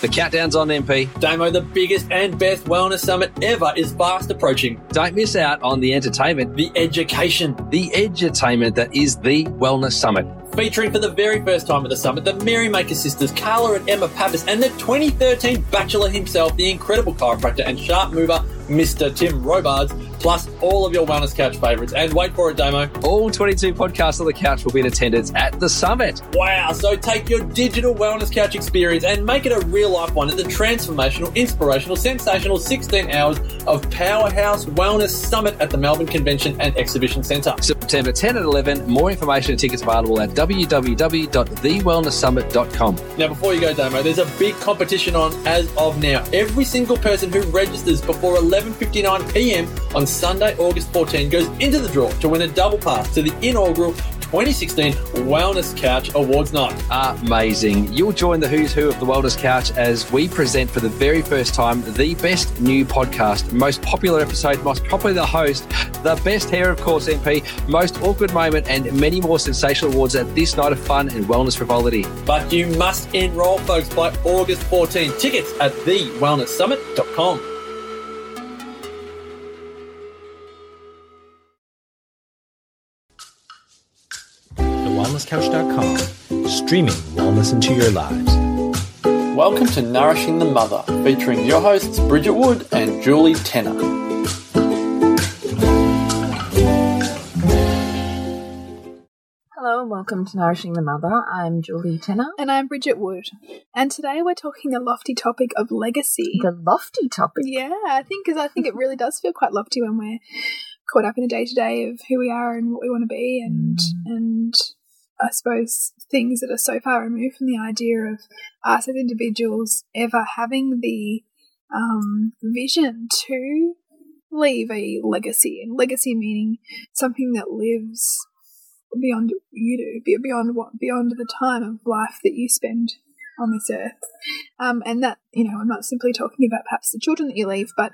The countdown's on, MP. Damo, the biggest and best wellness summit ever is fast approaching. Don't miss out on the entertainment, The education. the edutainment that is the Wellness Summit. Featuring for the very first time at the summit, the Merrymaker sisters, Carla and Emma Papas, and the 2013 Bachelor himself, the incredible chiropractor and sharp mover, Mr. Tim Robards, plus all of your Wellness Couch favourites. And wait for it, Damo. All 22 podcasts on the couch will be in attendance at the summit. Wow, so take your digital Wellness Couch experience and make it a real life one at the transformational, inspirational, sensational 16 hours of Powerhouse Wellness Summit at the Melbourne Convention and Exhibition Centre. September 10 and 11. More information and tickets available at www.thewellnesssummit.com. Now, before you go, Damo, there's a big competition on as of now. Every single person who registers before 11:59 p.m. on Sunday, August 14, goes into the draw to win a double pass to the inaugural 2016 Wellness Couch Awards Night. Amazing. You'll join the who's who of the Wellness Couch as we present for the very first time the best new podcast, most popular episode, most popular host, the best hair, of course, MP, most awkward moment, and many more sensational awards at this night of fun and wellness frivolity. But you must enrol, folks, by August 14. Tickets at thewellnesssummit.com. TheWellnessCouch.com, streaming wellness into your lives. Welcome to Nourishing the Mother, featuring your hosts Bridget Wood and Julie Tenner. Hello and welcome to Nourishing the Mother. I'm Julie Tenner. And I'm Bridget Wood. And today we're talking the lofty topic of legacy. The lofty topic. Yeah, I think because I think it really does feel quite lofty when we're caught up in the day to day of who we are and what we want to be, and mm. and I suppose things that are so far removed from the idea of us as individuals ever having the um, vision to leave a legacy, and legacy meaning something that lives beyond you do, beyond what beyond the time of life that you spend on this earth. Um, and that, you know, I'm not simply talking about perhaps the children that you leave, but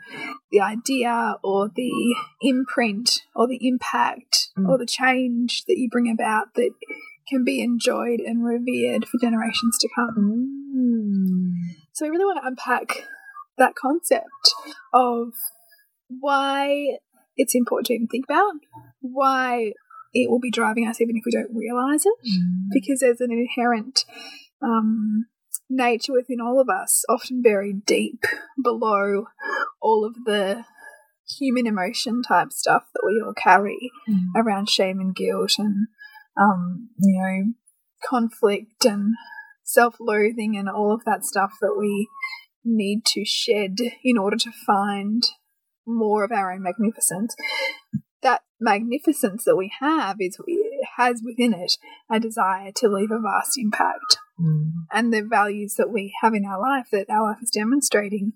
the idea or the imprint or the impact Mm. or the change that you bring about that can be enjoyed and revered for generations to come. Mm. So I really want to unpack that concept of why it's important to even think about, why it will be driving us even if we don't realize it, because there's an inherent um, nature within all of us, often buried deep below all of the human emotion type stuff that we all carry Mm. around shame and guilt and um, you know conflict and self-loathing and all of that stuff that we need to shed in order to find more of our own magnificence. That magnificence that we have is has within it a desire to leave a vast impact Mm. and the values that we have in our life that our life is demonstrating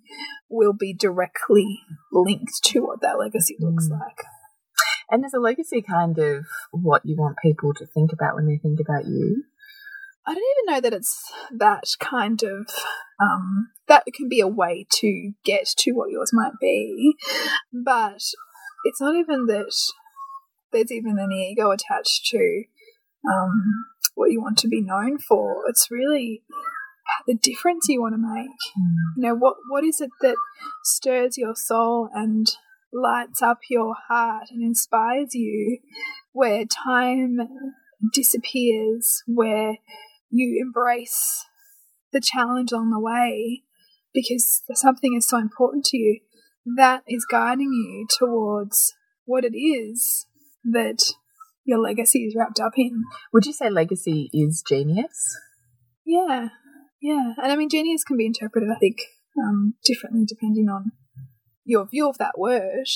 will be directly linked to what that legacy looks Mm. like. And is a legacy kind of what you want people to think about when they think about you? I don't even know that it's that kind of um, that can be a way to get to what yours might be, but it's not even that there's even any ego attached to um, what you want to be known for. It's really the difference you want to make. You know what what is it that stirs your soul and lights up your heart and inspires you, where time disappears, where you embrace the challenge on the way because something is so important to you. That is guiding you towards what it is that your legacy is wrapped up in. Would you say legacy is genius? Yeah, yeah. And I mean, genius can be interpreted, I think, um, differently depending on your view of that word.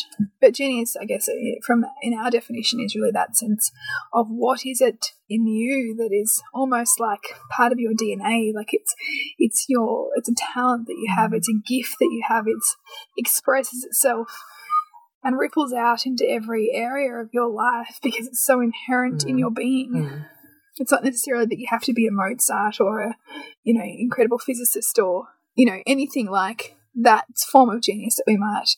But genius, I guess, eh, from in our definition, is really that sense of what is it in you that is almost like part of your DNA. Like it's it's your it's a talent that you have, it's a gift that you have. It expresses itself and ripples out into every area of your life because it's so inherent in Mm. your being. Mm. It's not necessarily that you have to be a Mozart or a, you know, incredible physicist or, you know, anything like that form of genius that we might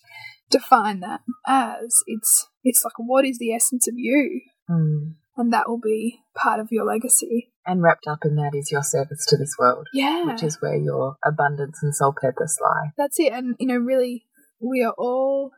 define that as. It's it's like what is the essence of you? Mm. and that will be part of your legacy. And wrapped up in that is your service to this world, Yeah. which is where your abundance and soul purpose lie. That's it. And, you know, really, we are all,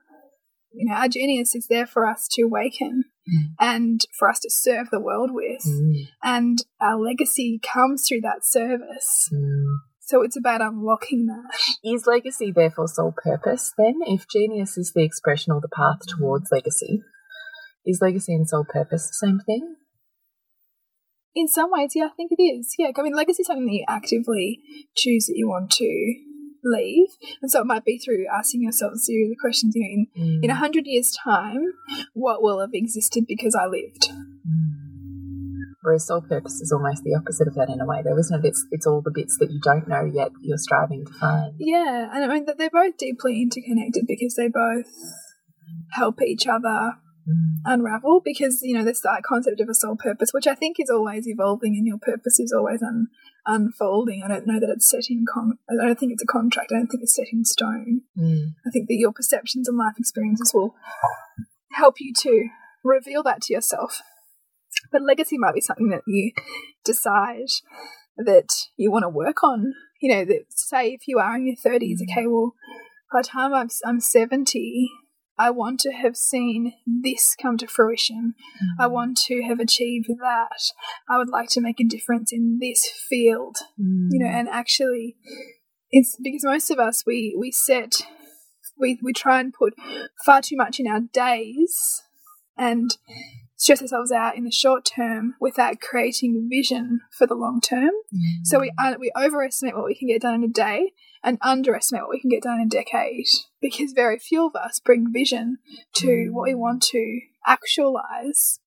you know, our genius is there for us to awaken Mm. and for us to serve the world with. Mm. And our legacy comes through that service. Mm. So it's about unlocking that. Is legacy therefore soul purpose then? If genius is the expression or the path towards legacy, is legacy and soul purpose the same thing? In some ways, yeah, I think it is. Yeah, I mean, legacy is something that you actively choose that you want to leave. And so it might be through asking yourself a series of questions, you know, in, in mm. a hundred years' time, what will have existed because I lived? Whereas soul purpose is almost the opposite of that in a way, though, isn't it? It's, it's all the bits that you don't know yet you're striving to find. Yeah, and I mean that they're both deeply interconnected because they both help each other unravel because you know there's that concept of a soul purpose which i think is always evolving and your purpose is always un- unfolding i don't know that it's set in con- i don't think it's a contract i don't think it's set in stone Mm. i think that your perceptions and life experiences will help you to reveal that to yourself but legacy might be something that you decide that you want to work on you know that say if you are in your 30s mm. okay well by the time I'm, I'm 70 I want to have seen this come to fruition. I mm. want to have achieved that. I would like to make a difference in this field. You know, mm. and actually, it's because most of us we we set we we try and put far too much in our days and stress ourselves out in the short term without creating vision for the long term. So we uh, we overestimate what we can get done in a day and underestimate what we can get done in a decade because very few of us bring vision to what we want to actualize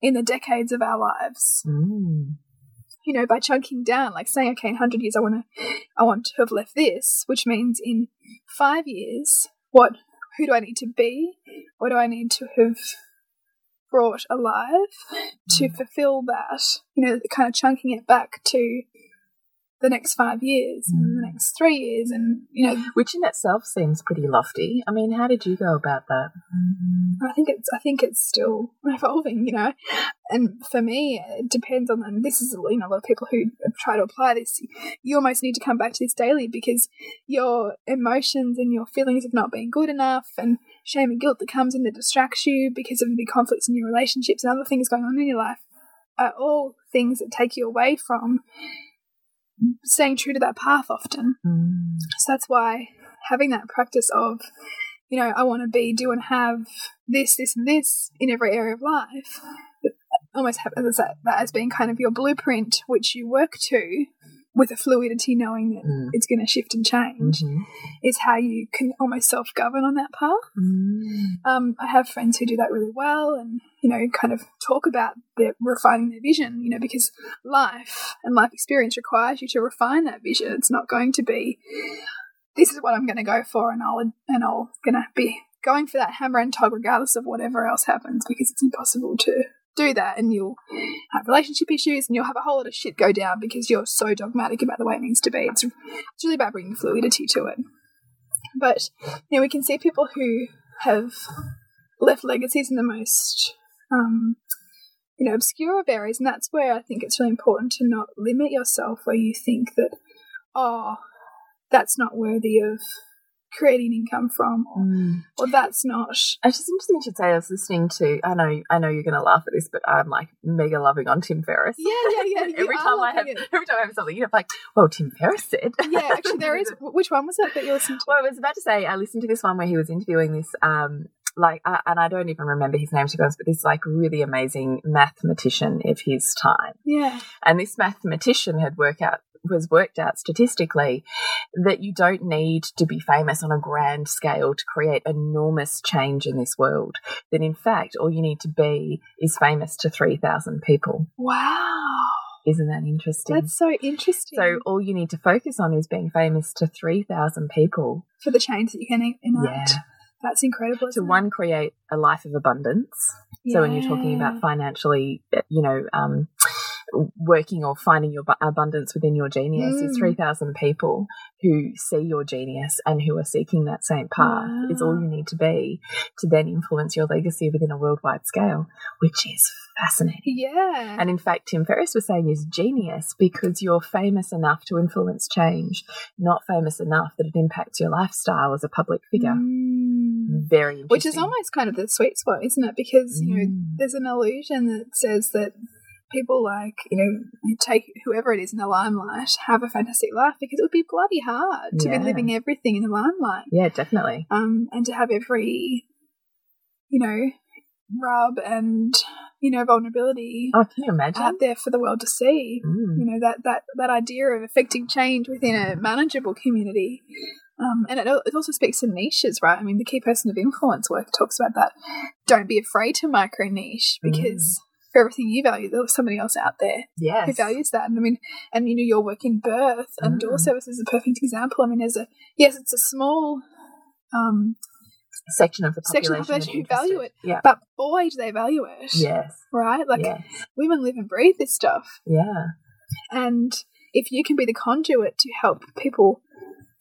in the decades of our lives. Mm. You know, by chunking down, like saying, okay, in hundred years, I want to, I want to have left this, which means in five years, what, who do I need to be? What do I need to have brought alive to mm. fulfill that? You know, kind of chunking it back to the next five years and the mm. next three years, and you know, Which in itself seems pretty lofty. I mean, how did you go about that? I think it's I think it's still evolving, you know. And for me, it depends on and this is you know a lot of people who try to apply this. You almost need to come back to this daily because your emotions and your feelings of not being good enough and shame and guilt that comes in that distracts you because of the conflicts in your relationships and other things going on in your life are all things that take you away from staying true to that path often. Mm. So that's why having that practice of, you know, I want to be, do, and have this, this, and this in every area of life, almost have as that, that as being kind of your blueprint, which you work to with a fluidity, knowing that Mm. it's going to shift and change, Mhm. is how you can almost self govern on that path. Mm. Um, I have friends who do that really well and, you know, kind of talk about their refining their vision, you know, because life and life experience requires you to refine that vision. It's not going to be, this is what I'm going to go for and I'll, and I'll going to be going for that hammer and tog regardless of whatever else happens because it's impossible to do that and you'll have relationship issues and you'll have a whole lot of shit go down because you're so dogmatic about the way it needs to be. It's, it's really about bringing fluidity to it. But you know, we can see people who have left legacies in the most um, you know obscure areas, and that's where I think it's really important to not limit yourself where you think that oh that's not worthy of creating income from, or, Mm. or that's not. It's just interesting you should say I was listening to I know I know you're gonna laugh at this, but I'm like mega loving on Tim Ferriss. Yeah, yeah, yeah. every time I have it. every time I have something, you know, like, well, Tim Ferriss said. Yeah, actually, there is. Which one was it that you listened to? Well, I was about to say I listened to this one where he was interviewing this, um, like, uh, and I don't even remember his name to be honest, but this like really amazing mathematician of his time, Yeah, and this mathematician had worked out was worked out statistically that you don't need to be famous on a grand scale to create enormous change in this world. That in fact, all you need to be is famous to three thousand people. wow, Isn't that interesting? that's so interesting. so all you need to focus on is being famous to 3,000 people for the change that you can enact, Yeah. That's incredible. to one create a life of abundance so when you're talking about financially you know um, working or finding your abundance within your genius is Mm. 3,000 people who see your genius and who are seeking that same path is all you need to be to then influence your legacy within a worldwide scale, which is fascinating. Yeah. And in fact, Tim Ferriss was saying is genius because you're famous enough to influence change, not famous enough that it impacts your lifestyle as a public figure. Mm. Very. Which is almost kind of the sweet spot, isn't it? Because, you know, Mm. there's an illusion that says that people like, you know, take whoever it is in the limelight have a fantastic life because it would be bloody hard to Yeah. be living everything in the limelight. Yeah, definitely. Um, and to have every, you know, rub and, you know, vulnerability Oh, can you imagine? out there for the world to see. Mm. You know, that, that, that idea of affecting change within a manageable community. Um, and it, it also speaks to niches, right? I mean, the key person of influence work talks about that. Don't be afraid to micro niche because for everything you value, there's somebody else out there Yes. who values that. And I mean, and you know, your work in birth and doula Mm. service is a perfect example. I mean, there's a yes, it's a small um, section of the population, of the population who value it, Yeah. but boy, do they value it, Yes. right? Like yes. women live and breathe this stuff, Yeah. and if you can be the conduit to help people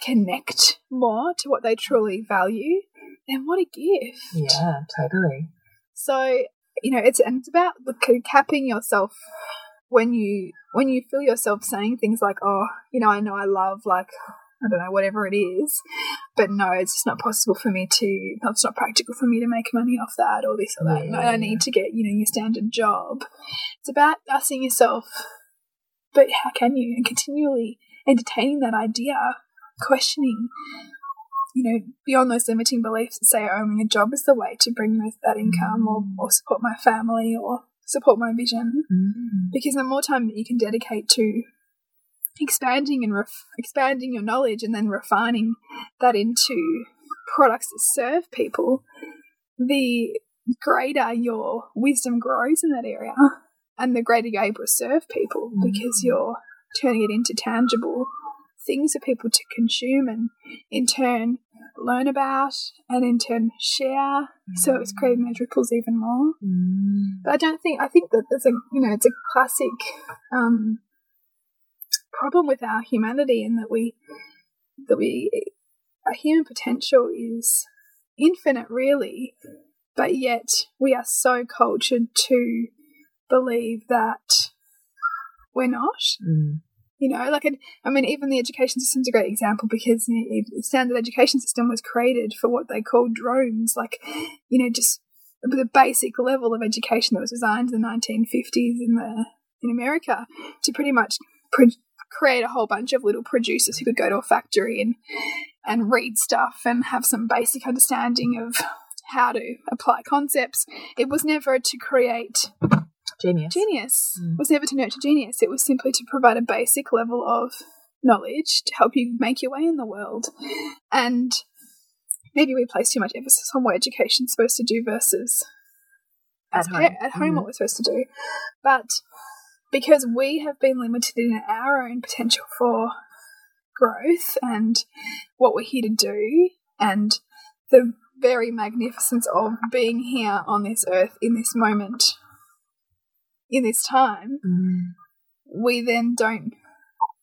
connect more to what they truly value, then what a gift! Yeah. Totally. So you know, it's and it's about the capping yourself when you when you feel yourself saying things like, "Oh, you know, I know I love like I don't know whatever it is, but no, it's just not possible for me to. It's not practical for me to make money off that or this or that. No, I Yeah. need to get you know your standard job. It's about asking yourself, but how can you? And continually entertaining that idea, questioning you know, beyond those limiting beliefs that say owning a job is the way to bring those, that income or, or support my family or support my vision. Mm. Because the more time that you can dedicate to expanding and expanding your knowledge and then refining that into products that serve people, the greater your wisdom grows in that area and the greater you're able to serve people because you're turning it into tangible things for people to consume and in turn learn about and in turn share. So it's creating those ripples even more. Mm. But I don't think I think that there's a you know it's a classic um, problem with our humanity in that we that we our human potential is infinite really, but yet we are so cultured to believe that we're not. Mm. You know, like, I mean, even the education system's a great example because the standard education system was created for what they call drones, like, you know, just the basic level of education that was designed in the 1950s in the in America to pretty much create a whole bunch of little producers who could go to a factory and and read stuff and have some basic understanding of how to apply concepts. It was never to create Genius. genius Mm. was never to nurture genius. It was simply to provide a basic level of knowledge to help you make your way in the world. And maybe we place too much emphasis on what education's supposed to do versus At home. at home Mhm. what we're supposed to do. But because we have been limited in our own potential for growth and what we're here to do and the very magnificence of being here on this earth in this moment in this time Mm. we then don't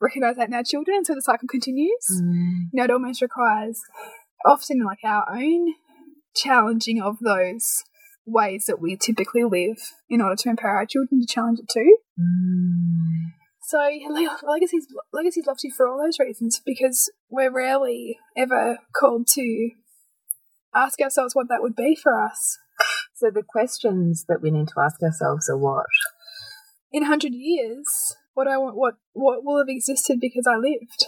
recognize that in our children so the cycle continues Mm. you know, it almost requires often like our own challenging of those ways that we typically live in order to empower our children to challenge it too. Mm. So legacies legacies love you for all those reasons because we're rarely ever called to ask ourselves what that would be for us So the questions that we need to ask ourselves are what? In hundred years. What I want, what what will have existed because I lived?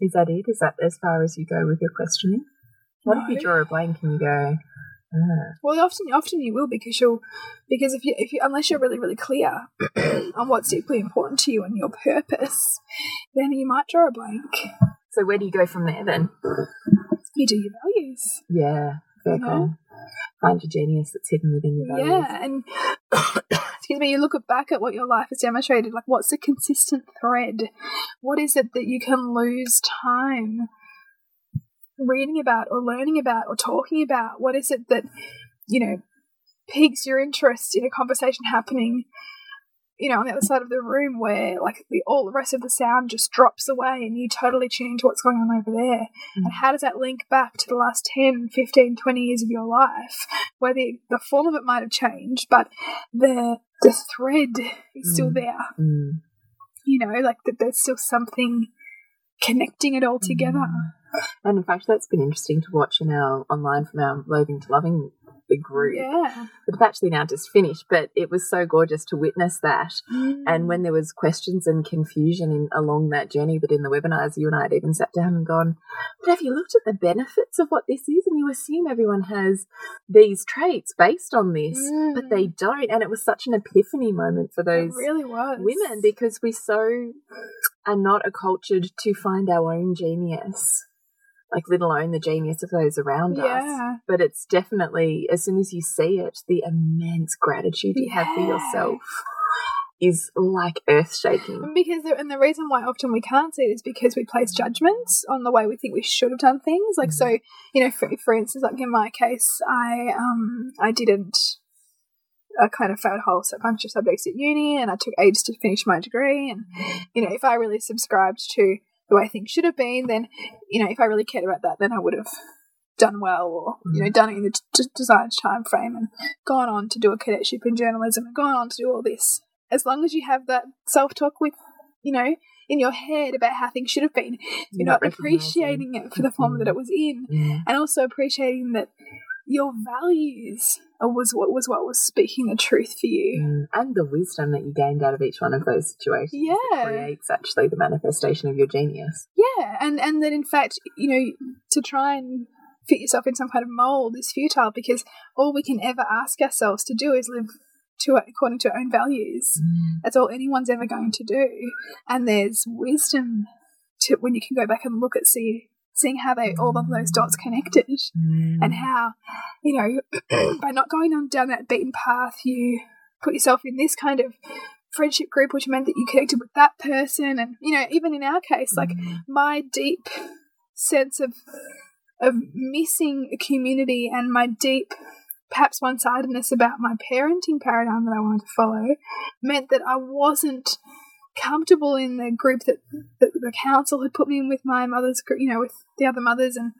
Is that it? Is that as far as you go with your questioning? What if you draw a blank and you go, ah, Well, often often you will because you'll because if you if you unless you're really really clear on what's deeply important to you and your purpose, then you might draw a blank. so where do you go from there then? You do your values, Yeah, fair Yeah. call. Find your genius that's hidden within your values. yeah, and excuse me, you look back at what your life has demonstrated. Like, what's the consistent thread? What is it that you can lose time reading about, or learning about, or talking about? What is it that you know piques your interest in a conversation happening you know, on the other side of the room where like the all the rest of the sound just drops away and you totally tune into what's going on over there. Mm. And how does that link back to the last 10, 15, 20 years of your life where the, the form of it might have changed, but the the thread is still Mm. there. Mm. You know, like that there's still something connecting it all together. And in fact, that's been interesting to watch in our online from our Loathing to Loving group. Yeah. Have actually now just finished, but it was so gorgeous to witness that. And when there was questions and confusion in, along that journey, but in the webinars, you and I had even sat down and gone, but have you looked at the benefits of what this is? And you assume everyone has these traits based on this, but they mm. don't. And it was such an epiphany moment for It those really was. women because we so are not accultured to find our own genius, like let alone the genius of those around us. But it's definitely as soon as you see it, the immense gratitude you have for yourself is like earth shaking. Because the, and the reason why often we can't see it is because we place judgments on the way we think we should have done things. Like so, you know, for, for instance, like in my case, I um I didn't. I kind of failed a whole bunch of subjects at uni, and I took ages to finish my degree. And you know, if I really subscribed to the way things should have been, then you know, if I really cared about that, then I would have done well, or you know, done it in the desired time frame, and gone on to do a cadetship in journalism, and gone on to do all this. As long as you have that self talk with, you know, in your head about how things should have been, you're not, appreciating it for the form that it was in, Mm. and also appreciating that your values was what was what was speaking the truth for you. Mm. And the wisdom that you gained out of each one of those situations Yeah. creates actually the manifestation of your genius. Yeah, and and that in fact, you know, to try and fit yourself in some kind of mold is futile because all we can ever ask ourselves to do is live to according to our own values. That's all anyone's ever going to do. And there's wisdom to when you can go back and look at see seeing how they all of those dots connected mm. and how you know by not going on down that beaten path you put yourself in this kind of friendship group which meant that you connected with that person. And you know even in our case like mm. my deep sense of of missing a community and my deep perhaps one-sidedness about my parenting paradigm that I wanted to follow meant that I wasn't comfortable in the group that, that the council had put me in with my mother's group, you know, with the other mothers and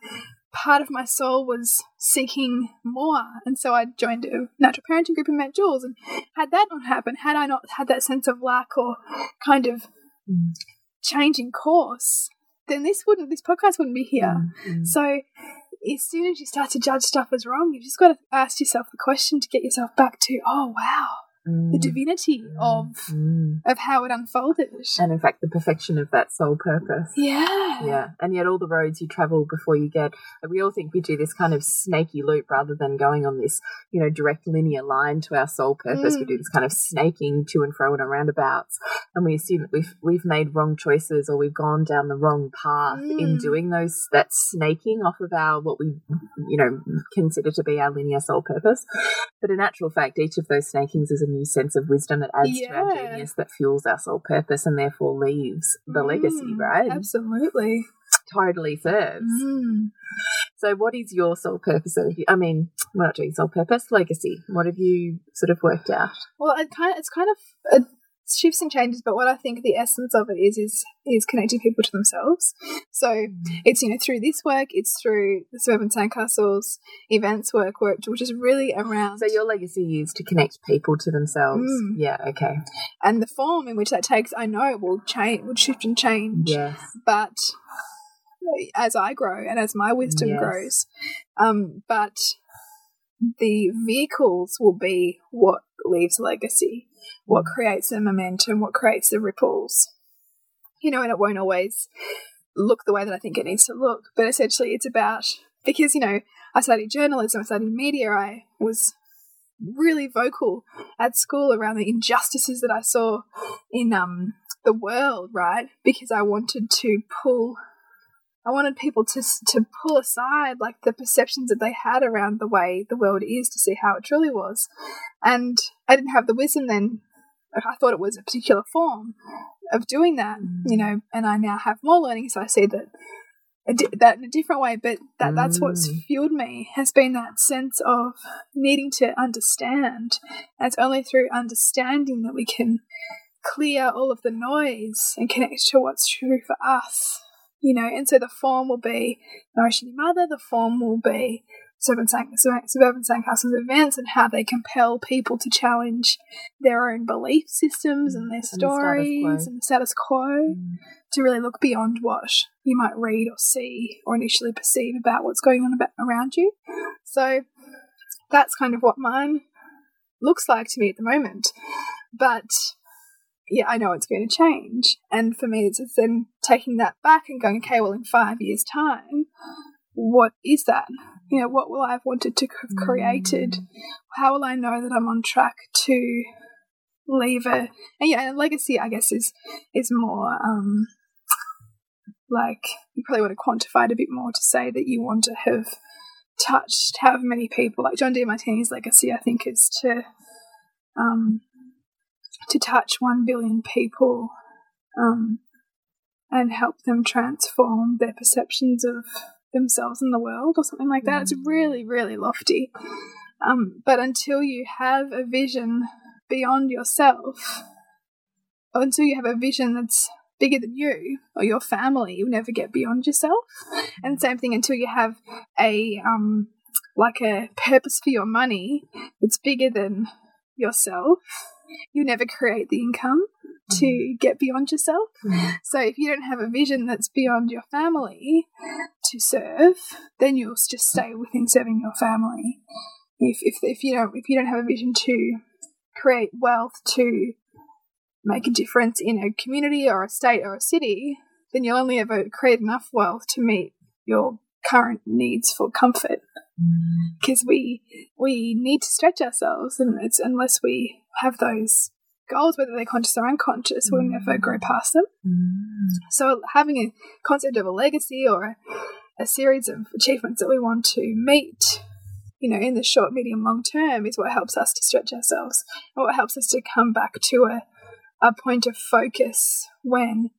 part of my soul was seeking more and so I joined a natural parenting group and met Jules and had that not happened, had I not had that sense of lack or kind of changing course, then this wouldn't this podcast wouldn't be here. Mm. So as soon as you start to judge stuff as wrong, you've just got to ask yourself the question to get yourself back to, oh wow, the Mm. divinity of Mm. of how it unfolded. And in fact, the perfection of that soul purpose. Yeah. Yeah, and yet all the roads you travel before you get, we all think we do this kind of snaky loop rather than going on this, you know, direct linear line to our soul purpose. We Mm. do this kind of snaking to and fro in a roundabouts, and we assume that we've we've made wrong choices or we've gone down the wrong path in Mm. doing those that snaking off of our what we, you know, consider to be our linear soul purpose. But in actual fact, each of those snakings is a new sense of wisdom that adds to our genius that fuels our soul purpose and therefore leaves the legacy, Mm, right? Absolutely. totally serves. Mm. So, what is your soul purpose? I mean, we're not doing soul purpose, legacy. What have you sort of worked out? Well, it kind of, it's kind of it shifts and changes, but what I think the essence of it is is is connecting people to themselves. So it's you know through this work, it's through the Suburban Sandcastles events work, work which is really around So, your legacy is to connect people to themselves. Mm. Yeah, okay. and the form in which that takes. I know it will change, will shift and change, Yes. but as I grow and as my wisdom Yes. grows, um, but the vehicles will be what leaves legacy, what creates the momentum, what creates the ripples. You know, and it won't always look the way that I think it needs to look, but essentially it's about because you know I studied journalism, I studied media, I was really vocal at school around the injustices that I saw in um the world, right? Because I wanted to pull I wanted people to to pull aside like the perceptions that they had around the way the world is to see how it truly was, and I didn't have the wisdom then. I thought it was a particular form of doing that, you know, and I now have more learning, so I see that a that in a different way, but that that's what's Mm. fueled me has been that sense of needing to understand. And it's only through understanding that we can clear all of the noise and connect to what's true for us. You know, and so the form will be nourishing your mother. The form will be suburban, sand, suburban sandcastles events and how they compel people to challenge their own belief systems and their Mm, And the stories and the status quo to really look beyond what you might read or see or initially perceive about what's going on about, around you. So that's kind of what mine looks like to me at the moment. But yeah, I know it's going to change. And for me, it's then taking that back and going, okay, well, in five years' time, what is that? You know, what will I have wanted to have created? How will I know that I'm on track to leave a and yeah, legacy I guess is is more um like you probably want to quantify it a bit more to say that you want to have touched however many people like John Demartini's legacy I think is to um to touch one billion people um and help them transform their perceptions of themselves in the world or something like that. It's really, really lofty. Um, but until you have a vision beyond yourself, or until you have a vision that's bigger than you or your family, you'll never get beyond yourself. And same thing until you have a um, like a purpose for your money that's bigger than yourself, you never create the income to mm-hmm. get beyond yourself. Mm-hmm. So if you don't have a vision that's beyond your family to serve, then you'll just stay within serving your family. If if if you don't if you don't have a vision to create wealth to make a difference in a community or a state or a city, then you'll only ever create enough wealth to meet your current needs for comfort. Mm. Because we we need to stretch ourselves, and it's unless we have those goals, whether they're conscious or unconscious, we'll mm. never grow past them. Mm. So having a concept of a legacy or a, a series of achievements that we want to meet, you know, in the short, medium, long term is what helps us to stretch ourselves and what helps us to come back to a, a point of focus when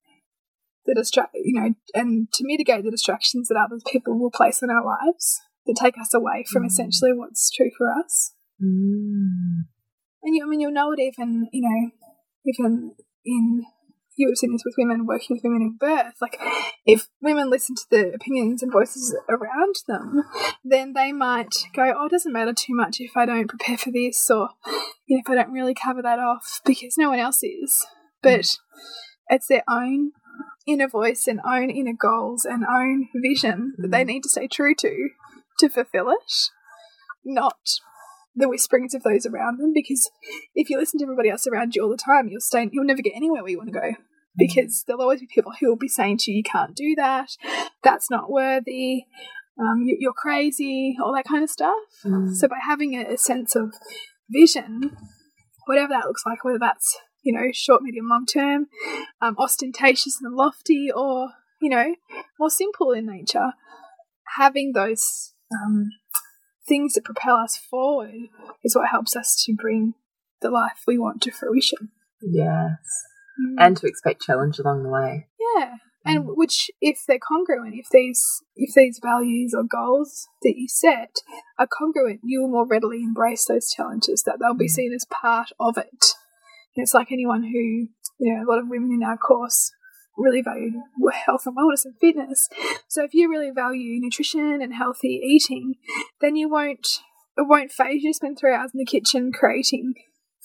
the distract, you know, and to mitigate the distractions that other people will place in our lives that take us away from mm. essentially what's true for us. Mm. And you, I mean, you'll know it even, you know, even in you have seen this with women working with women in birth. Like, if women listen to the opinions and voices around them, then they might go, "Oh, it doesn't matter too much if I don't prepare for this, or you know, if I don't really cover that off because no one else is." But mm. it's their own inner voice and own inner goals and own vision that they mm. need to stay true to to fulfill it, not the whisperings of those around them. Because if you listen to everybody else around you all the time you'll stay you'll never get anywhere where you want to go mm. because there'll always be people who will be saying to you you can't do that. That's not worthy. Um, you, you're crazy all that kind of stuff. Mm. So by having a, a sense of vision whatever that looks like whether that's you know short medium long term um, ostentatious and lofty or you know more simple in nature having those um, things that propel us forward is what helps us to bring the life we want to fruition. Yes. And to expect challenge along the way. Yeah. And which if they're congruent, if these if these values or goals that you set are congruent, you will more readily embrace those challenges, that they'll be seen as part of it. It's like anyone who, you know, a lot of women in our course really value health and wellness and fitness. So if you really value nutrition and healthy eating, then you won't it won't phase you to spend three hours in the kitchen creating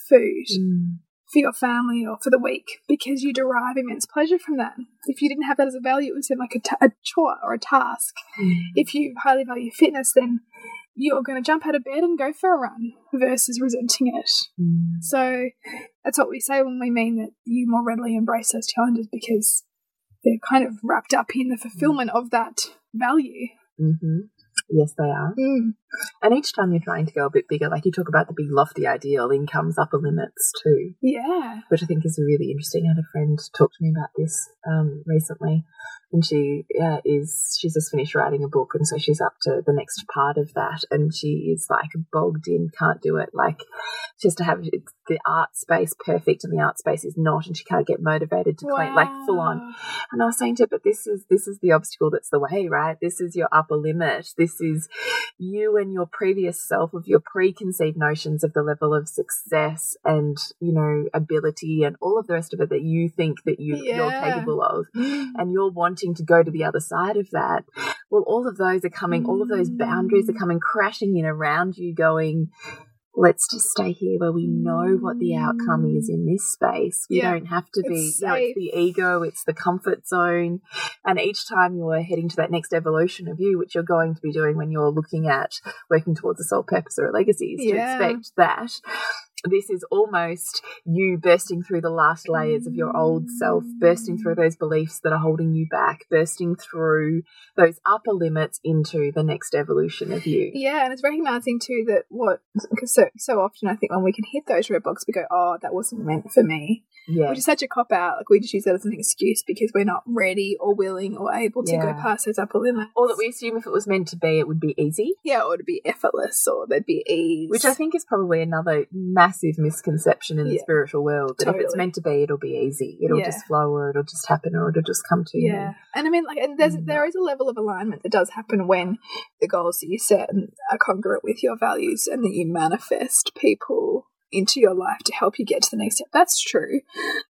food mm. for your family or for the week because you derive immense pleasure from that. If you didn't have that as a value, it would seem like a, a chore or a task. Mm. If you highly value fitness, then you're going to jump out of bed and go for a run versus resenting it. So that's what we say when we mean that you more readily embrace those challenges because they're kind of wrapped up in the fulfillment of that value. Mm-hmm. Yes, they are. And each time you're trying to go a bit bigger, like you talk about the big lofty ideal, in comes upper limits too, Yeah. which I think is really interesting. I had a friend talk to me about this um, recently, and she uh, is she's just finished writing a book, and so she's up to the next part of that, and she is like bogged in, can't do it. Like just to have the art space perfect, and the art space is not, and she can't get motivated to claim like full on. And I was saying to her, but this is this is the obstacle that's the way, right? This is your upper limit. This is you and your previous self of your preconceived notions of the level of success and you know ability and all of the rest of it that you think that you, you're capable of Mm. and you're wanting to go to the other side of that well all of those are coming all of those boundaries are coming crashing in around you going let's just stay here where we know what the outcome is in this space. We Yeah. don't have to be It's you know, it's the ego it's the comfort zone. And each time you're heading to that next evolution of you which you're going to be doing when you're looking at working towards a soul purpose or a legacy is to expect that this is almost you bursting through the last layers of your old self, bursting through those beliefs that are holding you back, bursting through those upper limits into the next evolution of you. Yeah, and it's recognizing too that what because so so often I think when we can hit those roadblocks, we go, "Oh, that wasn't meant for me," Yeah. which is such a cop out. Like we just use that as an excuse because we're not ready or willing or able to go past those upper limits. Or that we assume if it was meant to be, it would be easy, yeah, or to be effortless, or there'd be ease. which I think is probably another massive misconception in the Yeah. spiritual world. That if it's meant to be, it'll be easy. It'll Yeah. just flow, or it'll just happen, or it'll just come to you. Yeah, and I mean, like, and there's Mm. there is a level of alignment that does happen when the goals that you set are congruent with your values, and that you manifest people into your life to help you get to the next step. That's true,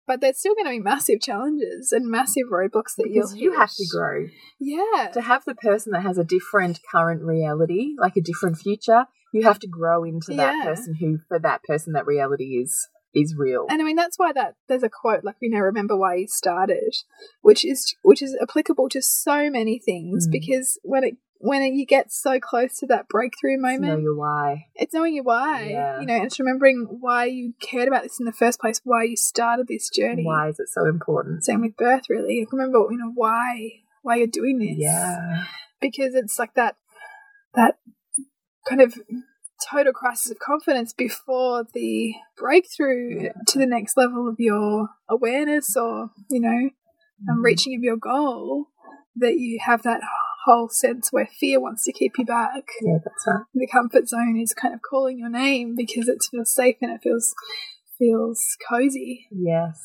but there's still going to be massive challenges and massive roadblocks that Because you'll you have to grow. Yeah, to have the person that has a different current reality, like a different future, you have to grow into that Yeah. person who, for that person, that reality is is real. And I mean that's why that there's a quote like you know remember why you started, which is which is applicable to so many things Mm. because when it when you get so close to that breakthrough moment, know your why. it's knowing your why. Yeah. You know, and it's remembering why you cared about this in the first place, why you started this journey. Why is it so important? Same with birth, really. Remember, you know, why why you're doing this. Yeah. Because it's like that that kind of total crisis of confidence before the breakthrough Yeah. to the next level of your awareness or, you know, um, reaching of your goal that you have that whole sense where fear wants to keep you back Yeah, that's right. the comfort zone is kind of calling your name because it feels safe and it feels feels cozy. Yes.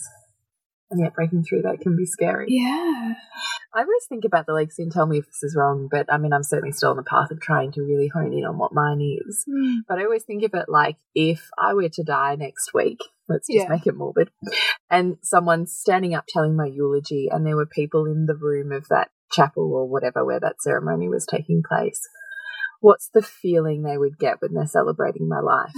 And yet breaking through that can be scary. Yeah. I always think about the legacy and tell me if this is wrong, but I mean, I'm certainly still on the path of trying to really hone in on what mine is. Hmm. But I always think of it like if I were to die next week, let's just Yeah. make it morbid, and someone's standing up telling my eulogy, and there were people in the room of that chapel or whatever where that ceremony was taking place. What's the feeling they would get when they're celebrating my life?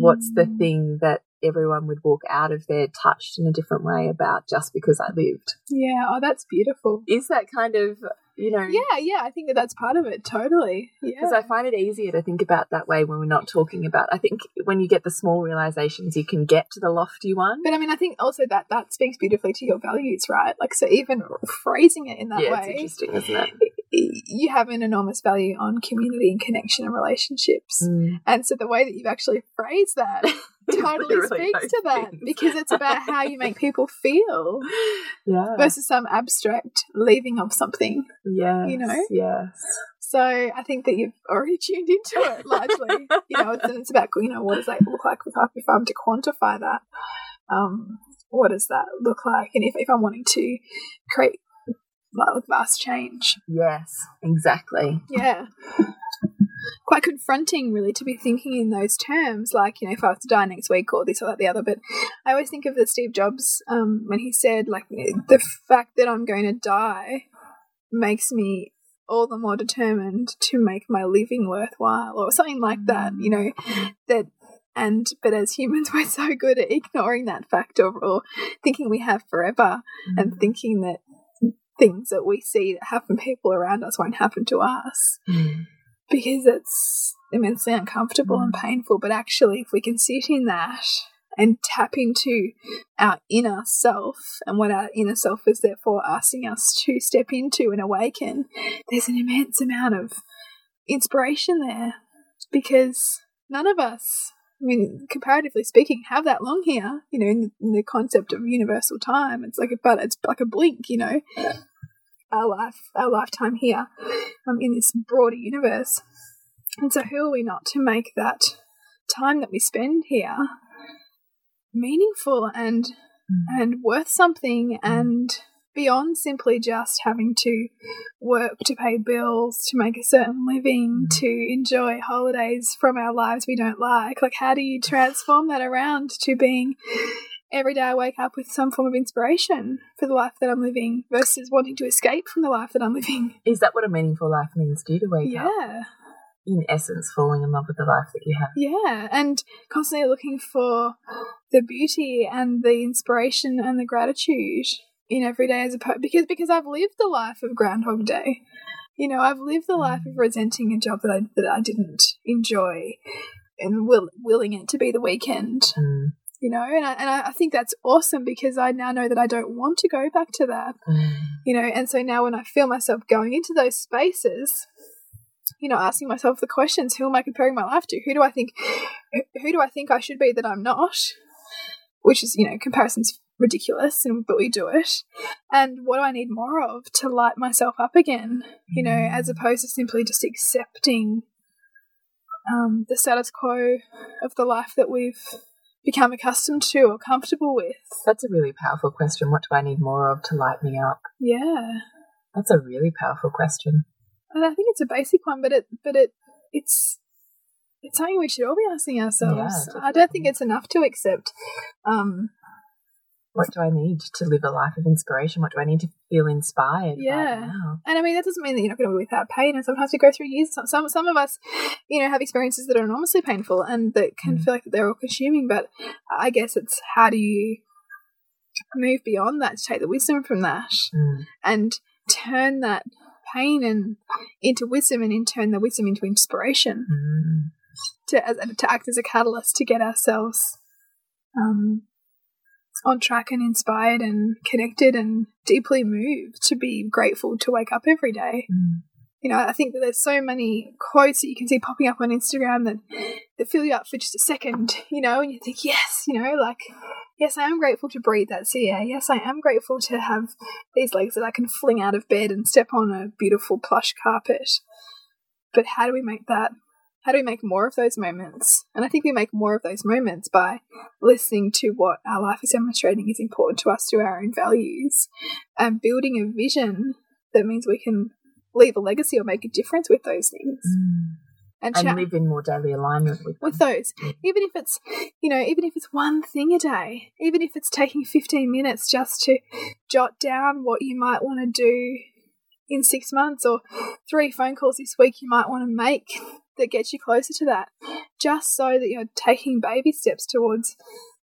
What's the Mm. thing that everyone would walk out of there touched in a different way about just because I lived? Yeah. Oh, that's beautiful. Is that kind of, you know, Yeah, yeah. I think that that's part of it. Totally. Yeah. because I find it easier to think about that way when we're not talking about. I think when you get the small realizations, you can get to the lofty one. but I mean, I think also that that speaks beautifully to your values, right? Like, so even phrasing it in that yeah, it's way, interesting, isn't it? you have an enormous value on community and connection and relationships. Mm. And so the way that you've actually phrased that totally Literally speaks those to that things. because it's about how you make people feel Yeah. versus some abstract leaving of something. Yes. you know? Yes. So I think that you've already tuned into it largely. you know, it's, it's about you know what does that look like if, I, if I'm to quantify that. Um, what does that look like? And if, if I'm wanting to create vast change, Yes. Exactly. yeah. Quite confronting, really, to be thinking in those terms. Like, you know, if I was to die next week or this or that, the other. But I always think of the Steve Jobs um, when he said, like, the fact that I'm going to die makes me all the more determined to make my living worthwhile, or something like that. You know, that. And but as humans, we're so good at ignoring that fact or, or thinking we have forever, and thinking that things that we see that happen people around us won't happen to us Mm. because it's immensely uncomfortable and painful. But actually, if we can sit in that and tap into our inner self and what our inner self is therefore asking us to step into and awaken, there's an immense amount of inspiration there because none of us, I mean, comparatively speaking, have that long here. You know, in the, in the concept of universal time, it's like a but it's like a blink. You know, our life, our lifetime here, um, in this broader universe. And so, who are we not to make that time that we spend here meaningful and and worth something and beyond simply just having to work to pay bills, to make a certain living, mm. to enjoy holidays from our lives we don't like. Like, how do you transform that around to being every day I wake up with some form of inspiration for the life that I'm living versus wanting to escape from the life that I'm living? Is that what a meaningful life means to you to wake up? Yeah. In essence, falling in love with the life that you have. Yeah, and constantly looking for the beauty and the inspiration and the gratitude in every day as opposed because because I've lived the life of Groundhog Day. You know, I've lived the life of resenting a job that I that I didn't enjoy and will, willing it to be the weekend. Mm. You know, and I, and I think that's awesome because I now know that I don't want to go back to that. Mm. You know, and so now when I feel myself going into those spaces, you know, asking myself the questions: Who am I comparing my life to? Who do I think? Who do I think I should be that I'm not? Which is, you know, comparisons ridiculous, and but we do it. And what do I need more of to light myself up again? You know, as opposed to simply just accepting um, the status quo of the life that we've become accustomed to or comfortable with. That's a really powerful question. What do I need more of to light me up? Yeah, That's a really powerful question. and I think it's a basic one, but it but it it's it's something we should all be asking ourselves. Yeah, I don't think it's enough to accept. Um, What do I need to live a life of inspiration? What do I need to feel inspired? Yeah. And I mean, that doesn't mean that you're not going to be without pain. And sometimes we go through years. Some, some, some of us, you know, have experiences that are enormously painful and that can Mm. feel like they're all consuming. But I guess it's how do you move beyond that to take the wisdom from that Mm. and turn that pain and into wisdom and in turn the wisdom into inspiration Mm. to, to act as a catalyst to get ourselves um, on track and inspired and connected and deeply moved to be grateful to wake up every day. Mm. You know, I think that there's so many quotes that you can see popping up on Instagram that, that fill you up for just a second, you know, and you think, yes, you know, like, yes, I am grateful to breathe that sea air. Yes, I am grateful to have these legs that I can fling out of bed and step on a beautiful plush carpet. But how do we make that? How do we make more of those moments? And I think we make more of those moments by listening to what our life is demonstrating is important to us, to our own values, and building a vision that means we can leave a legacy or make a difference with those things. Mm. And, And live in more daily alignment with with those, even if it's, you know, even if it's one thing a day, even if it's taking 15 minutes just to jot down what you might want to do in six months or three phone calls this week you might want to make that gets you closer to that, just so that you're taking baby steps towards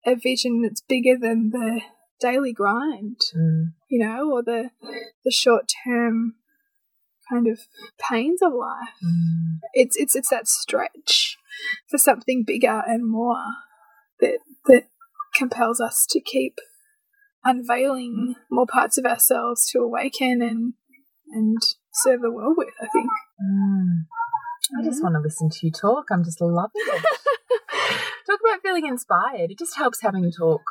a vision that's bigger than the daily grind, Mm. you know, or the the short term kind of pains of life Mm. it's it's it's that stretch for something bigger and more that that compels us to keep unveiling more parts of ourselves to awaken and and serve the world with. I think. Mm. I just want to listen to you talk. I'm just loving it. talk about feeling inspired. It just helps having talk,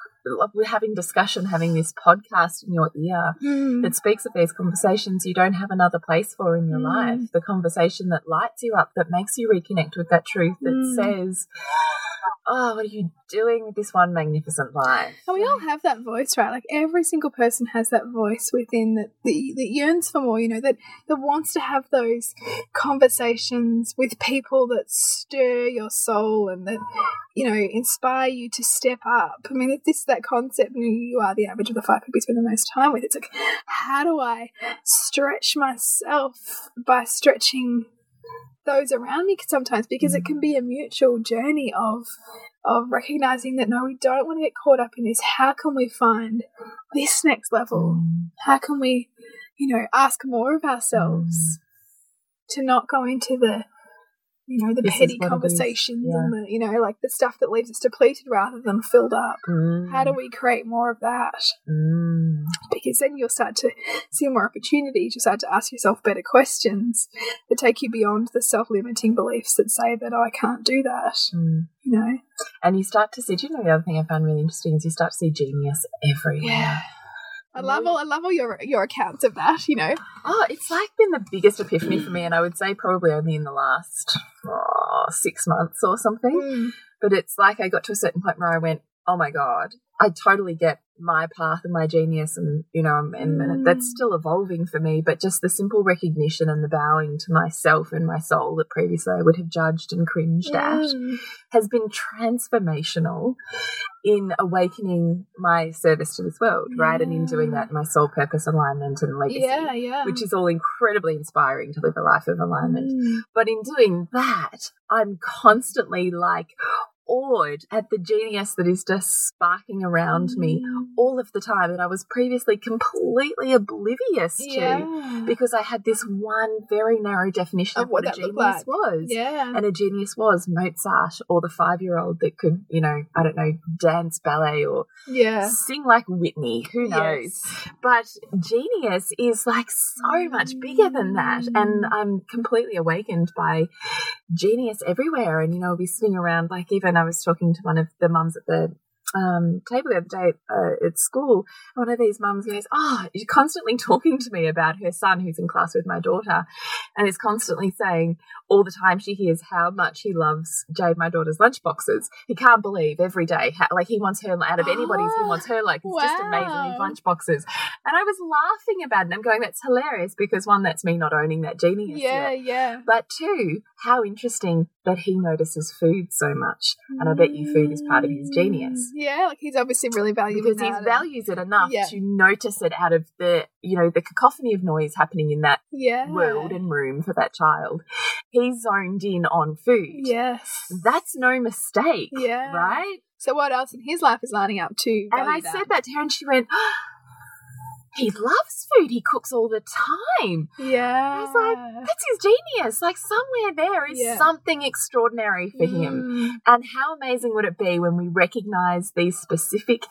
we're having discussion, having this podcast in your ear Mm. that speaks of these conversations you don't have another place for in your Mm. life. The conversation that lights you up, that makes you reconnect with that truth, that Mm. says, Oh, what are you doing with this one magnificent life? And we all have that voice, right? Like every single person has that voice within that, that that yearns for more, you know, that that wants to have those conversations with people that stir your soul and that you know inspire you to step up. I mean, this that concept. You, know, you are the average of the five people you spend the most time with. It's like, how do I stretch myself by stretching those around me sometimes because it can be a mutual journey of of recognizing that no, we don't want to get caught up in this. How can we find this next level? Mm. How can we, you know, ask more of ourselves to not go into the you know the This petty what it is. conversations Yeah. and the you know like the stuff that leaves us depleted rather than filled up. Mm. How do we create more of that? Mm. Because then you'll start to see more opportunities. You'll start to ask yourself better questions that take you beyond the self-limiting beliefs that say that oh, I can't do that. Mm. You know. And you start to see, do you know the other thing I found really interesting is you start to see genius everywhere. I love all I love all your your accounts of that. You know. Oh, it's like been the biggest epiphany for me, and I would say probably only in the last oh, six months or something. Hmm. But it's like I got to a certain point where I went, oh my God, I totally get my path and my genius, and you know, and, Mm. that's still evolving for me. But just the simple recognition and the bowing to myself and my soul that previously I would have judged and cringed at Mm. has been transformational in awakening my service to this world, right? And in doing that, my soul purpose, alignment, and legacy. Yeah, yeah. Which is all incredibly inspiring to live a life of alignment. Mm. But in doing that, I'm constantly like awed at the genius that is just sparking around me all of the time that I was previously completely oblivious to because I had this one very narrow definition Of of, what what, a genius like. was. Yeah. And a genius was Mozart or the five year old that could, you know, I don't know, dance ballet or yeah. sing like Whitney. Who knows? Yes. But genius is like so much bigger than that. And Mm. I'm completely awakened by genius everywhere. And, you know, I'll be sitting around, like, even I was talking to one of the mums at the um, table the other day uh, at school. One of these mums goes, Oh, you're constantly talking to me about her son who's in class with my daughter, and is constantly saying all the time she hears how much he loves Jade, my daughter's lunchboxes. He can't believe every day, how, like, he wants her out of anybody's, he wants her, like, it's just amazing, wow. lunchboxes. And I was laughing about it, and I'm going, That's hilarious because one, that's me not owning that genius. Yeah, yet. yeah. But two, how interesting that he notices food so much. And I bet you food is part of his genius. Mm, yeah, like he's obviously really valuing Because he values it enough Yeah. to notice it out of the, you know, the cacophony of noise happening in that yeah. world and room for that child. He's zoned in on food. Yes. That's no mistake. Yeah. Right? So what else in his life is lining up to? And I value said that to her and she went, ah, He loves food. He cooks all the time. Yeah. I was like, That's his genius. Like somewhere there is Yeah. something extraordinary for him. Mm. And how amazing would it be when we recognize these specific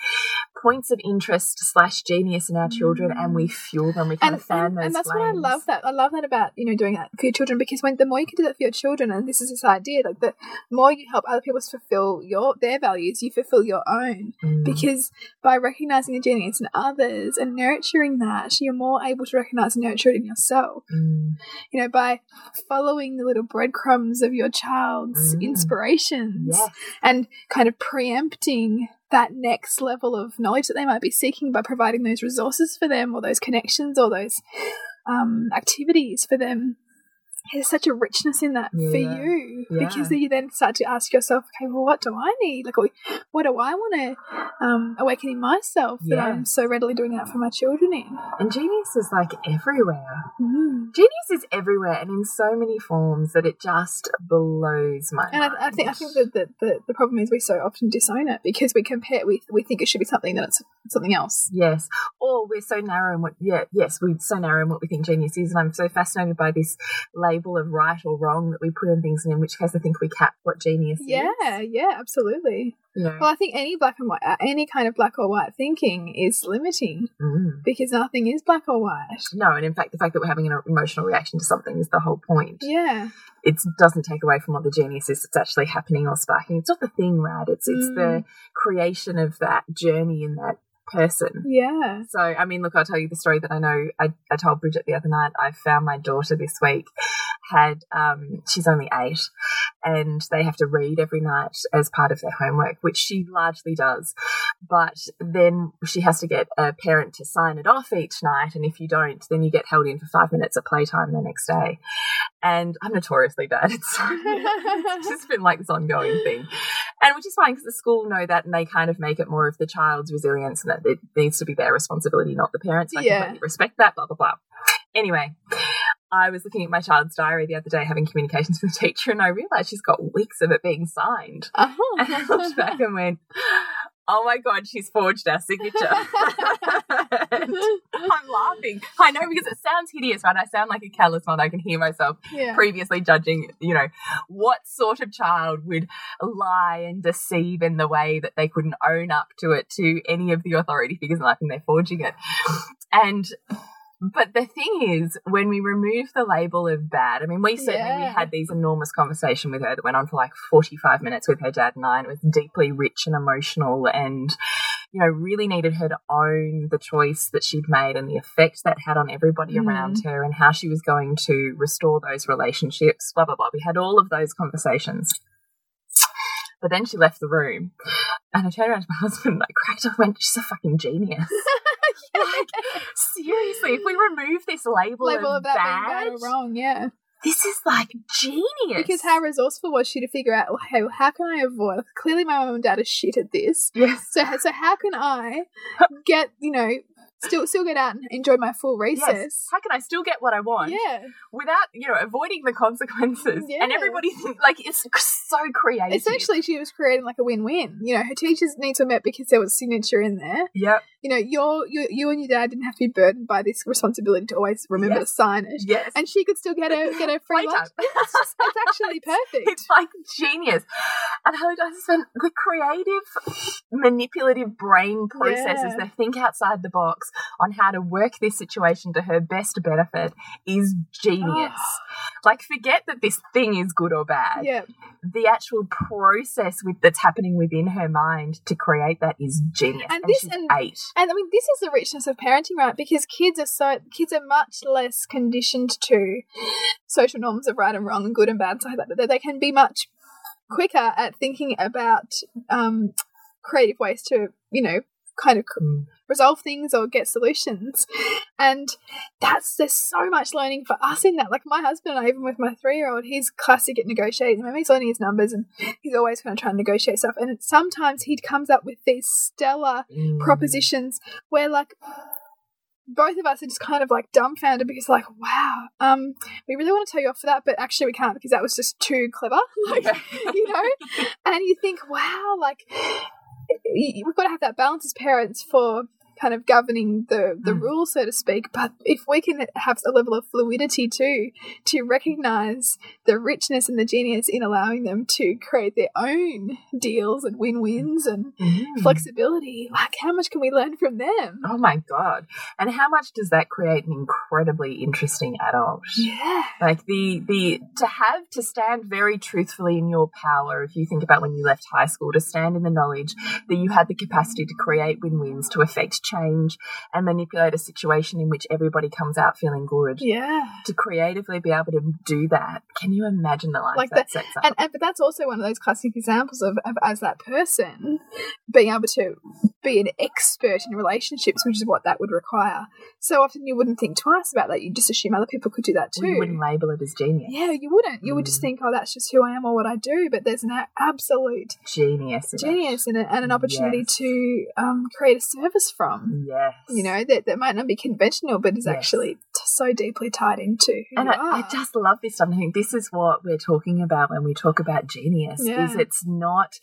points of interest slash genius in our children and we fuel them, we kind and, of fan and, those and that's what I love that I love that about you know doing that for your children because when the more you can do that for your children and this is this idea like the more you help other people fulfill your their values you fulfill your own Mm. because by recognizing the genius in others and nurturing that you're more able to recognize and nurture it in yourself Mm. you know by following the little breadcrumbs of your child's Mm. inspirations Yes. and kind of preempting that next level of knowledge that they might be seeking by providing those resources for them or those connections or those um, activities for them. There's such a richness in that for you Yeah. because you then start to ask yourself, okay, well, what do I need? Like, what do I want to um, awaken in myself that I'm so readily doing that for my children in? And genius is like everywhere. Mm. Genius is everywhere and in so many forms that it just blows my And mind. I, I think I think that the, the, the problem is we so often disown it because we compare we we think it should be something that it's something else. Yes. Or we're so narrow in what, yeah, yes, we're so narrow in what we think genius is. And I'm so fascinated by this label of right or wrong that we put on things, and in which case I think we cap what genius Yeah, is. yeah, absolutely. Know? Well, I think any black and white, any kind of black or white thinking is limiting Mm. because nothing is black or white. No, and in fact, the fact that we're having an emotional reaction to something is the whole point. Yeah, It doesn't take away from what the genius is that's actually happening or sparking. It's not the thing, right? It's it's Mm. the creation of that journey in that person. yeah. So, I mean, look, I'll tell you the story that I know. I, I told Bridget the other night. I found my daughter this week had, um, she's only eight, and they have to read every night as part of their homework, which she largely does. But then she has to get a parent to sign it off each night, and if you don't, then you get held in for five minutes at playtime the next day. And I'm notoriously bad. It's, it's just been like this ongoing thing. And which is fine because the school know that and they kind of make it more of the child's resilience and that it needs to be their responsibility, not the parents. I Yeah. completely respect that, blah, blah, blah. Anyway, I was looking at my child's diary the other day having communications with the teacher and I realised she's got weeks of it being signed. Uh-huh. And I looked back and went, oh my god, she's forged our signature. I'm laughing. I know because it sounds hideous, right? I sound like a callous mother. I can hear myself yeah. previously judging, you know, what sort of child would lie and deceive in the way that they couldn't own up to it to any of the authority figures in life and they're forging it. And but the thing is, when we remove the label of bad, I mean, we certainly we had these enormous conversation with her that went on for like forty five minutes with her dad and I, and it was deeply rich and emotional, and you know, really needed her to own the choice that she'd made and the effect that had on everybody Mm. around her, and how she was going to restore those relationships. Blah blah blah. We had all of those conversations. But then she left the room, and I turned around to my husband and I cracked up and went, She's a fucking genius. like, seriously, if we remove this label, Label of, of that bad, being bad or wrong, yeah. this is like genius. Because how resourceful was she to figure out, well, hey, how can I avoid? Clearly, my mum and dad are shit at this. yes. So, so how can I get, you know, still still get out and enjoy my full recess? Yes. How can I still get what I want Yeah, without, you know, avoiding the consequences? Yeah. And everybody think like it's so creative. essentially, she was creating like a win-win. You know, her teachers' needs were met because there was signature in there. Yep. You know, your you, you and your dad didn't have to be burdened by this responsibility to always remember to sign it, Yes. and she could still get a get a free lunch. It's, just, it's actually perfect. It's like genius. And I I just the creative, manipulative brain processes Yeah. that think outside the box on how to work this situation to her best benefit is genius. Oh. Like, forget that this thing is good or bad. yeah, The actual process with that's happening within her mind to create that is genius. And And, this- she's and- eight. And I mean, this is the richness of parenting, right? Because kids are so kids are much less conditioned to social norms of right and wrong and good and bad so that. They can be much quicker at thinking about um, creative ways to, you know, kind of Mm. resolve things or get solutions. And that's there's so much learning for us in that. Like my husband and I, even with my three year old, he's classic at negotiating. Remember, he's learning his numbers and he's always going to try and negotiate stuff. And sometimes he comes up with these stellar Mm. propositions where like both of us are just kind of like dumbfounded because like wow um we really want to tell you off for that but actually we can't because that was just too clever like you know and you think wow like we've got to have that balance as parents for kind of governing the the Mm. rules so to speak but if we can have a level of fluidity too to recognize the richness and the genius in allowing them to create their own deals and win-wins and Mm. flexibility. Like, how much can we learn from them? Oh my god! And how much does that create an incredibly interesting adult? Yeah. like the the to have to stand very truthfully in your power if you think about when you left high school to stand in the knowledge that you had the capacity to create win-wins to affect change and manipulate a situation in which everybody comes out feeling good Yeah. to creatively be able to do that can you imagine the life Like that that- sets up And, and but that's also one of those classic examples of, of as that person being able to be an expert in relationships, which is what that would require. So often you wouldn't think twice about that. You just assume other people could do that too. You wouldn't label it as genius yeah, you wouldn't. You would just Mm. think, oh, that's just who I am or what I do. But there's an absolute genius in it. genius and, a, and an opportunity Yes. to um, create a service from. Um, yes You know, that, that might not be conventional, but is Yes. actually t- so deeply tied into who and you I, I just love this stuff. I think this is what we're talking about when we talk about genius. Yeah. Is it's not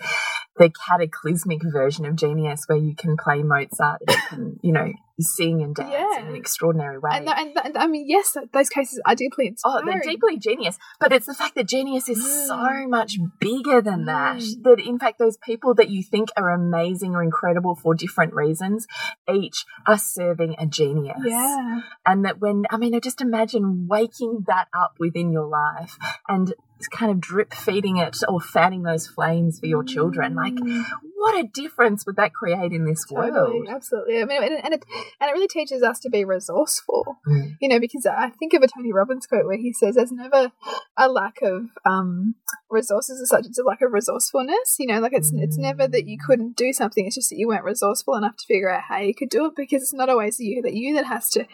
the cataclysmic version of genius where you can play Mozart, and you can you know sing and dance Yeah. in an extraordinary way. And, and, and I mean, yes, those cases are deeply Oh, they're deeply genius, but it's the fact that genius is Mm. so much bigger than that. Mm. That in fact, those people that you think are amazing or incredible for different reasons, each are serving a genius. Yeah, And that when, I mean, just imagine waking that up within your life and kind of drip feeding it or fanning those flames for your children. Like, Mm, what a difference would that create in this totally, world? absolutely. I mean, and it and it really teaches us to be resourceful. Mm. You know, because I think of a Tony Robbins quote where he says, "There's never a lack of um, resources as such; it's a lack of resourcefulness." You know, like it's it's never that you couldn't do something; it's just that you weren't resourceful enough to figure out how you could do it. Because it's not always you that you that has to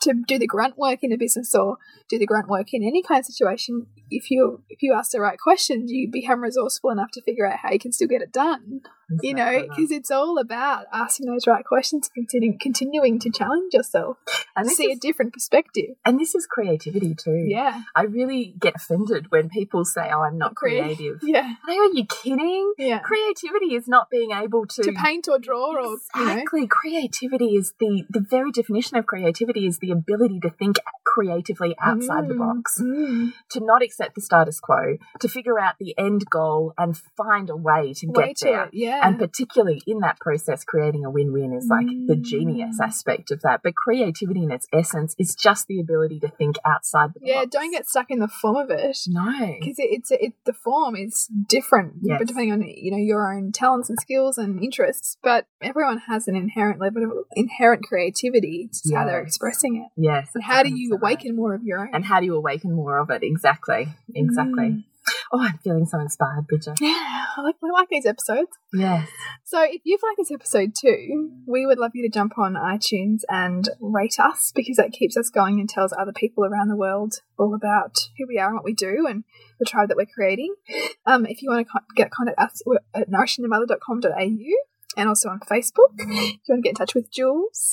to do the grunt work in a business or do the grunt work in any kind of situation. If you if you ask the right questions, you become resourceful enough to figure out how you can still get it done. Isn't you know, because it's all about asking those right questions, continuing, continuing to challenge yourself, and see a different perspective. and this is creativity too. Yeah, I really get offended when people say, "Oh, I'm not creative." yeah, Like, are you kidding? yeah. Creativity is not being able to, To paint or draw, or you know, exactly. Creativity is the the very definition of creativity is the ability to think creatively outside the Mm, box, mm. to not accept the status quo, to figure out the end goal and find a way to way get to there. it. Yeah, And particularly in that process, creating a win win is like the genius Mm. aspect of that. But creativity in its essence is just the ability to think outside the yeah. box. Yeah, don't get stuck in the form of it. no. because it, it's it, the form is different Yes. depending on you know your own talents and skills and interests but everyone has an inherent level of inherent creativity it's just how they're Yes. expressing it Yes. how do you awaken more of your own And how do you awaken more of it? Exactly. Exactly. Mm. Oh, I'm feeling so inspired, Bridget. yeah I like, I like these episodes Yes. so if you've liked this episode too we would love you to jump on itunes and rate us because that keeps us going and tells other people around the world all about who we are and what we do and the tribe that we're creating um, if you want to co- get contact us we're at nourishingthemother.com.au and also on Facebook. If you want to get in touch with Jules.